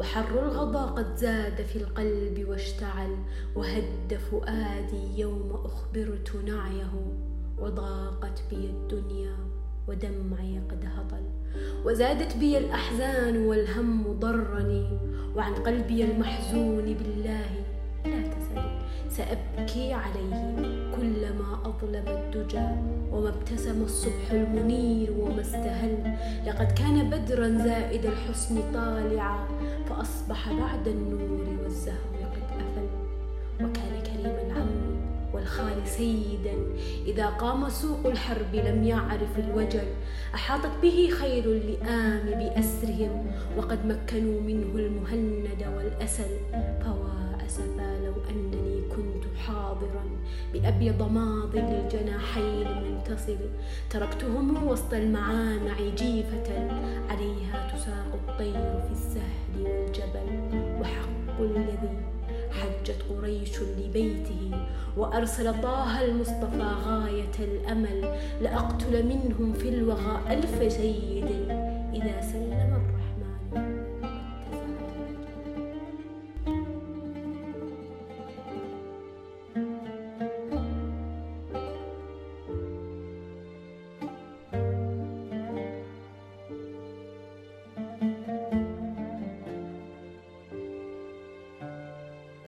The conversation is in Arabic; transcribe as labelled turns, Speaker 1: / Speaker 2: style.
Speaker 1: وحر الغضا قد زاد في القلب واشتعل وهد فؤادي يوم أخبرت نعيه وضاقت بي الدنيا ودمعي قد هطل. وزادت بي الأحزان والهم ضرني وعن قلبي المحزون بالله لا تسل سأبكي عليه كلما أظلم الدجى وما ابتسم الصبح المنير وما استهل. لقد كان بدرا زائد الحسن طالعا فأصبح بعد النور والزهو قد أفل. وكان كريم العم والخال سيدا. إذا قام سوق الحرب لم يعرف الوجل. أحاطت به خير اللئام بأسرهم وقد مكنوا منه المهند والأسل. فوا بأبيض ماض للجناحين منتصل تركتهم وسط المعامع جيفة عليها تساق الطير في السهل والجبل وحق الذي حجت قريش لبيته. وأرسل طه المصطفى غاية الأمل لأقتل منهم في الوغى ألف سيد إذا سلم الرحيم